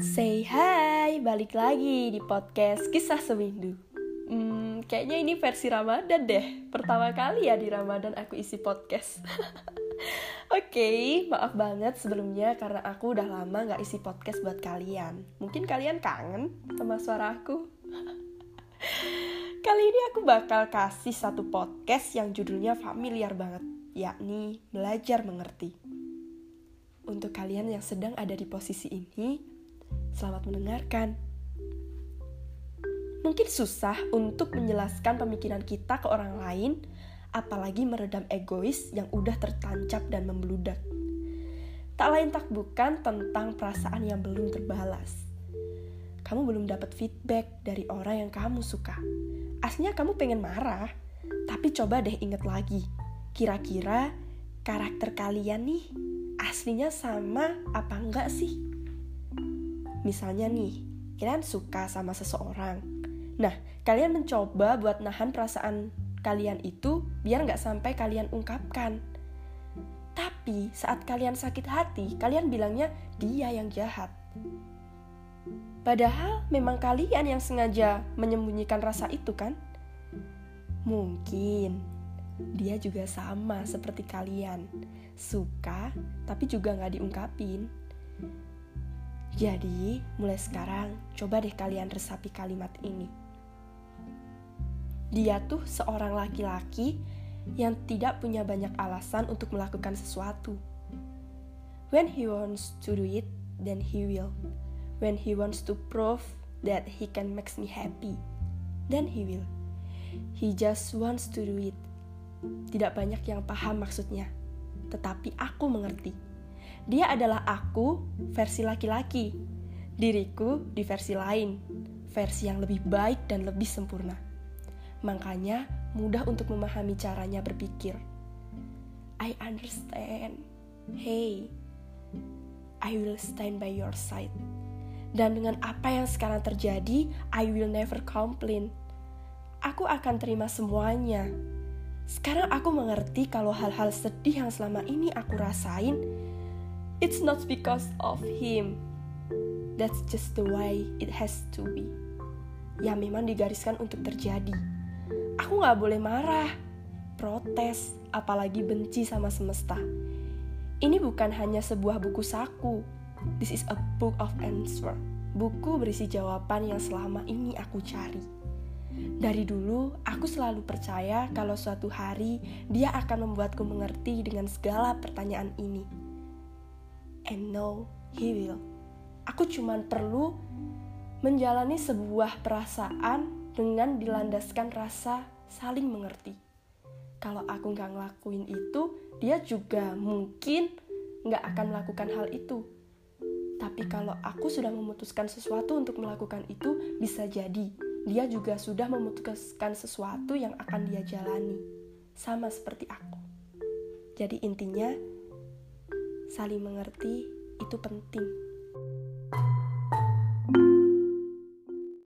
Say hi, balik lagi di podcast Kisah Seminggu. Hmm, kayaknya ini versi Ramadan deh. Pertama kali ya di Ramadan aku isi podcast. Oke, okay, maaf banget sebelumnya karena aku udah lama gak isi podcast buat kalian. Mungkin kalian kangen sama suara aku. Kali ini aku bakal kasih satu podcast yang judulnya familiar banget, yakni Belajar Mengerti. Untuk kalian yang sedang ada di posisi ini, Selamat mendengarkan. Mungkin susah untuk menjelaskan pemikiran kita ke orang lain, apalagi meredam egois yang udah tertancap dan membeludak. Tak lain tak bukan tentang perasaan yang belum terbalas. Kamu belum dapat feedback dari orang yang kamu suka. Aslinya kamu pengen marah, tapi coba deh inget lagi. Kira-kira karakter kalian nih aslinya sama apa enggak sih? Misalnya nih, kalian suka sama seseorang. Nah, kalian mencoba buat nahan perasaan kalian itu biar nggak sampai kalian ungkapkan. Tapi saat kalian sakit hati, kalian bilangnya dia yang jahat. Padahal memang kalian yang sengaja menyembunyikan rasa itu kan? Mungkin dia juga sama seperti kalian, suka tapi juga nggak diungkapin. Jadi, mulai sekarang, coba deh kalian resapi kalimat ini. Dia tuh seorang laki-laki yang tidak punya banyak alasan untuk melakukan sesuatu. When he wants to do it, then he will. When he wants to prove that he can make me happy, then he will. He just wants to do it. Tidak banyak yang paham maksudnya, tetapi aku mengerti. Dia adalah aku versi laki-laki, diriku di versi lain, versi yang lebih baik dan lebih sempurna. Makanya mudah untuk memahami caranya berpikir. I understand. Hey, I will stand by your side. Dan dengan apa yang sekarang terjadi, I will never complain. Aku akan terima semuanya. Sekarang aku mengerti kalau hal-hal sedih yang selama ini aku rasain It's not because of him. That's just the way it has to be. Ya memang digariskan untuk terjadi. Aku gak boleh marah, protes, apalagi benci sama semesta. Ini bukan hanya sebuah buku saku. This is a book of answer. Buku berisi jawaban yang selama ini aku cari. Dari dulu, aku selalu percaya kalau suatu hari dia akan membuatku mengerti dengan segala pertanyaan ini and know he will. Aku cuman perlu menjalani sebuah perasaan dengan dilandaskan rasa saling mengerti. Kalau aku nggak ngelakuin itu, dia juga mungkin nggak akan melakukan hal itu. Tapi kalau aku sudah memutuskan sesuatu untuk melakukan itu, bisa jadi dia juga sudah memutuskan sesuatu yang akan dia jalani. Sama seperti aku. Jadi intinya, saling mengerti itu penting.